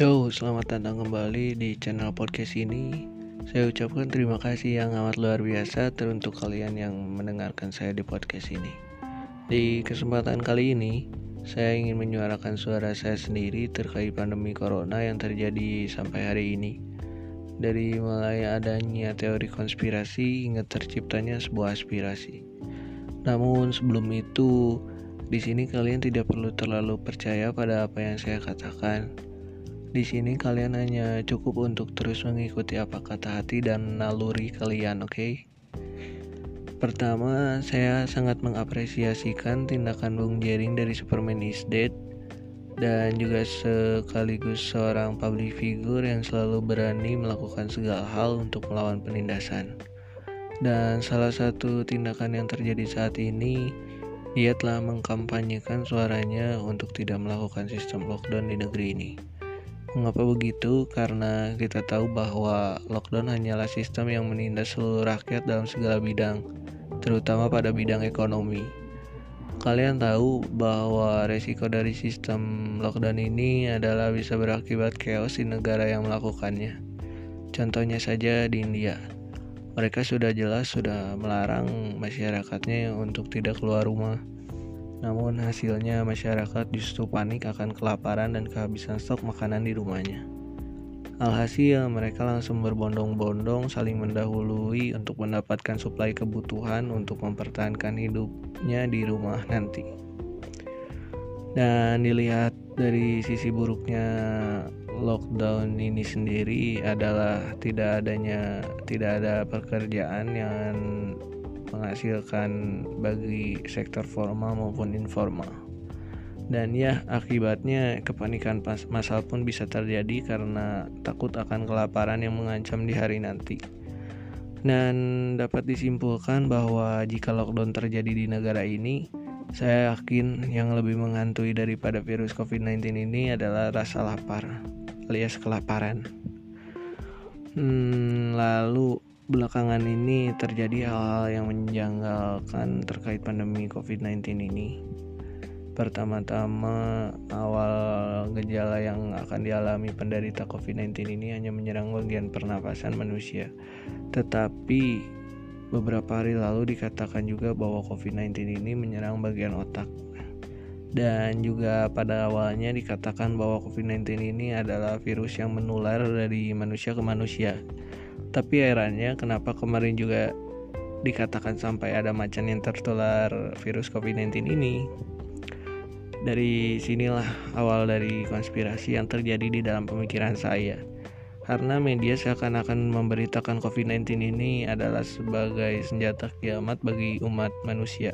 Yo, selamat datang kembali di channel podcast ini. Saya ucapkan terima kasih yang amat luar biasa teruntuk kalian yang mendengarkan saya di podcast ini. Di kesempatan kali ini, saya ingin menyuarakan suara saya sendiri terkait pandemi corona yang terjadi sampai hari ini. Dari mulai adanya teori konspirasi hingga terciptanya sebuah aspirasi. Namun sebelum itu, di sini kalian tidak perlu terlalu percaya pada apa yang saya katakan di sini kalian hanya cukup untuk terus mengikuti apa kata hati dan naluri kalian, oke? Okay? Pertama, saya sangat mengapresiasikan tindakan Bung Jering dari Superman is Dead dan juga sekaligus seorang public figure yang selalu berani melakukan segala hal untuk melawan penindasan. Dan salah satu tindakan yang terjadi saat ini, dia telah mengkampanyekan suaranya untuk tidak melakukan sistem lockdown di negeri ini. Mengapa begitu? Karena kita tahu bahwa lockdown hanyalah sistem yang menindas seluruh rakyat dalam segala bidang, terutama pada bidang ekonomi. Kalian tahu bahwa resiko dari sistem lockdown ini adalah bisa berakibat chaos di negara yang melakukannya. Contohnya saja di India. Mereka sudah jelas sudah melarang masyarakatnya untuk tidak keluar rumah namun hasilnya masyarakat justru panik akan kelaparan dan kehabisan stok makanan di rumahnya. Alhasil mereka langsung berbondong-bondong saling mendahului untuk mendapatkan suplai kebutuhan untuk mempertahankan hidupnya di rumah nanti. Dan dilihat dari sisi buruknya lockdown ini sendiri adalah tidak adanya tidak ada pekerjaan yang menghasilkan bagi sektor formal maupun informal. Dan ya, akibatnya kepanikan pas masal pun bisa terjadi karena takut akan kelaparan yang mengancam di hari nanti. Dan dapat disimpulkan bahwa jika lockdown terjadi di negara ini, saya yakin yang lebih menghantui daripada virus COVID-19 ini adalah rasa lapar alias kelaparan. Hmm, lalu belakangan ini terjadi hal-hal yang menjanggalkan terkait pandemi COVID-19 ini. Pertama-tama, awal gejala yang akan dialami penderita COVID-19 ini hanya menyerang bagian pernapasan manusia. Tetapi beberapa hari lalu dikatakan juga bahwa COVID-19 ini menyerang bagian otak. Dan juga pada awalnya dikatakan bahwa COVID-19 ini adalah virus yang menular dari manusia ke manusia tapi herannya kenapa kemarin juga dikatakan sampai ada macan yang tertular virus COVID-19 ini. Dari sinilah awal dari konspirasi yang terjadi di dalam pemikiran saya. Karena media seakan-akan memberitakan COVID-19 ini adalah sebagai senjata kiamat bagi umat manusia.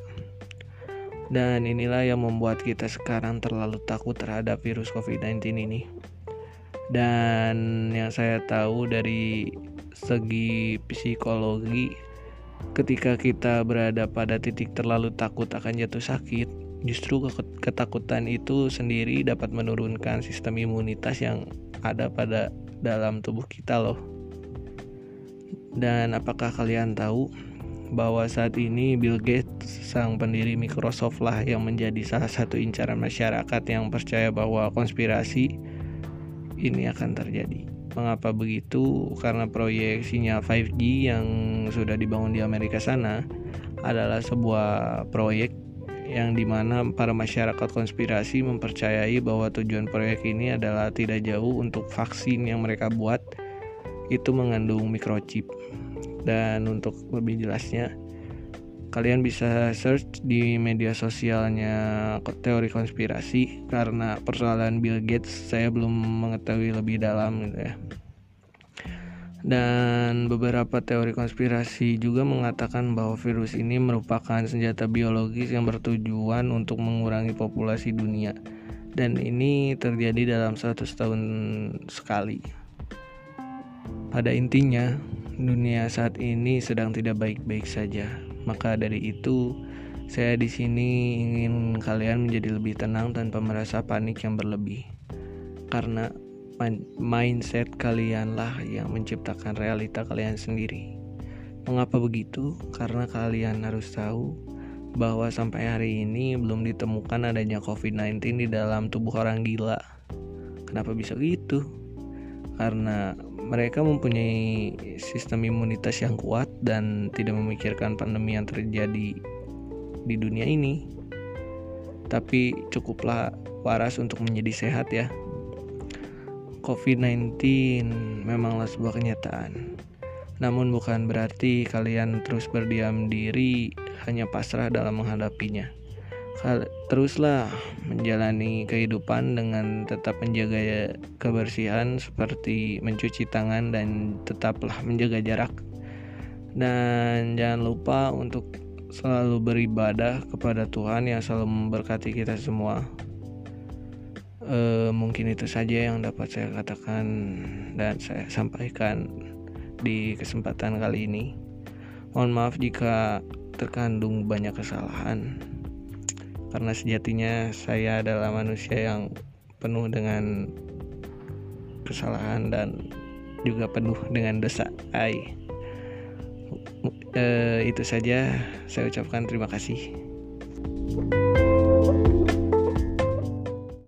Dan inilah yang membuat kita sekarang terlalu takut terhadap virus COVID-19 ini. Dan yang saya tahu dari segi psikologi ketika kita berada pada titik terlalu takut akan jatuh sakit justru ketakutan itu sendiri dapat menurunkan sistem imunitas yang ada pada dalam tubuh kita loh. Dan apakah kalian tahu bahwa saat ini Bill Gates sang pendiri Microsoft lah yang menjadi salah satu incaran masyarakat yang percaya bahwa konspirasi ini akan terjadi Mengapa begitu? Karena proyek sinyal 5G yang sudah dibangun di Amerika sana adalah sebuah proyek yang di mana para masyarakat konspirasi mempercayai bahwa tujuan proyek ini adalah tidak jauh untuk vaksin yang mereka buat itu mengandung microchip dan untuk lebih jelasnya kalian bisa search di media sosialnya teori konspirasi karena persoalan Bill Gates saya belum mengetahui lebih dalam gitu ya. Dan beberapa teori konspirasi juga mengatakan bahwa virus ini merupakan senjata biologis yang bertujuan untuk mengurangi populasi dunia. Dan ini terjadi dalam 100 tahun sekali. Pada intinya dunia saat ini sedang tidak baik-baik saja maka dari itu saya di sini ingin kalian menjadi lebih tenang tanpa merasa panik yang berlebih karena mindset kalianlah yang menciptakan realita kalian sendiri. Mengapa begitu? Karena kalian harus tahu bahwa sampai hari ini belum ditemukan adanya COVID-19 di dalam tubuh orang gila. kenapa bisa gitu karena mereka mempunyai sistem imunitas yang kuat dan tidak memikirkan pandemi yang terjadi di dunia ini. Tapi cukuplah waras untuk menjadi sehat ya. COVID-19 memanglah sebuah kenyataan. Namun bukan berarti kalian terus berdiam diri hanya pasrah dalam menghadapinya teruslah menjalani kehidupan dengan tetap menjaga kebersihan seperti mencuci tangan dan tetaplah menjaga jarak. Dan jangan lupa untuk selalu beribadah kepada Tuhan yang selalu memberkati kita semua. E, mungkin itu saja yang dapat saya katakan dan saya sampaikan di kesempatan kali ini. Mohon maaf jika terkandung banyak kesalahan karena sejatinya saya adalah manusia yang penuh dengan kesalahan dan juga penuh dengan dosa. Ai. E, itu saja saya ucapkan terima kasih.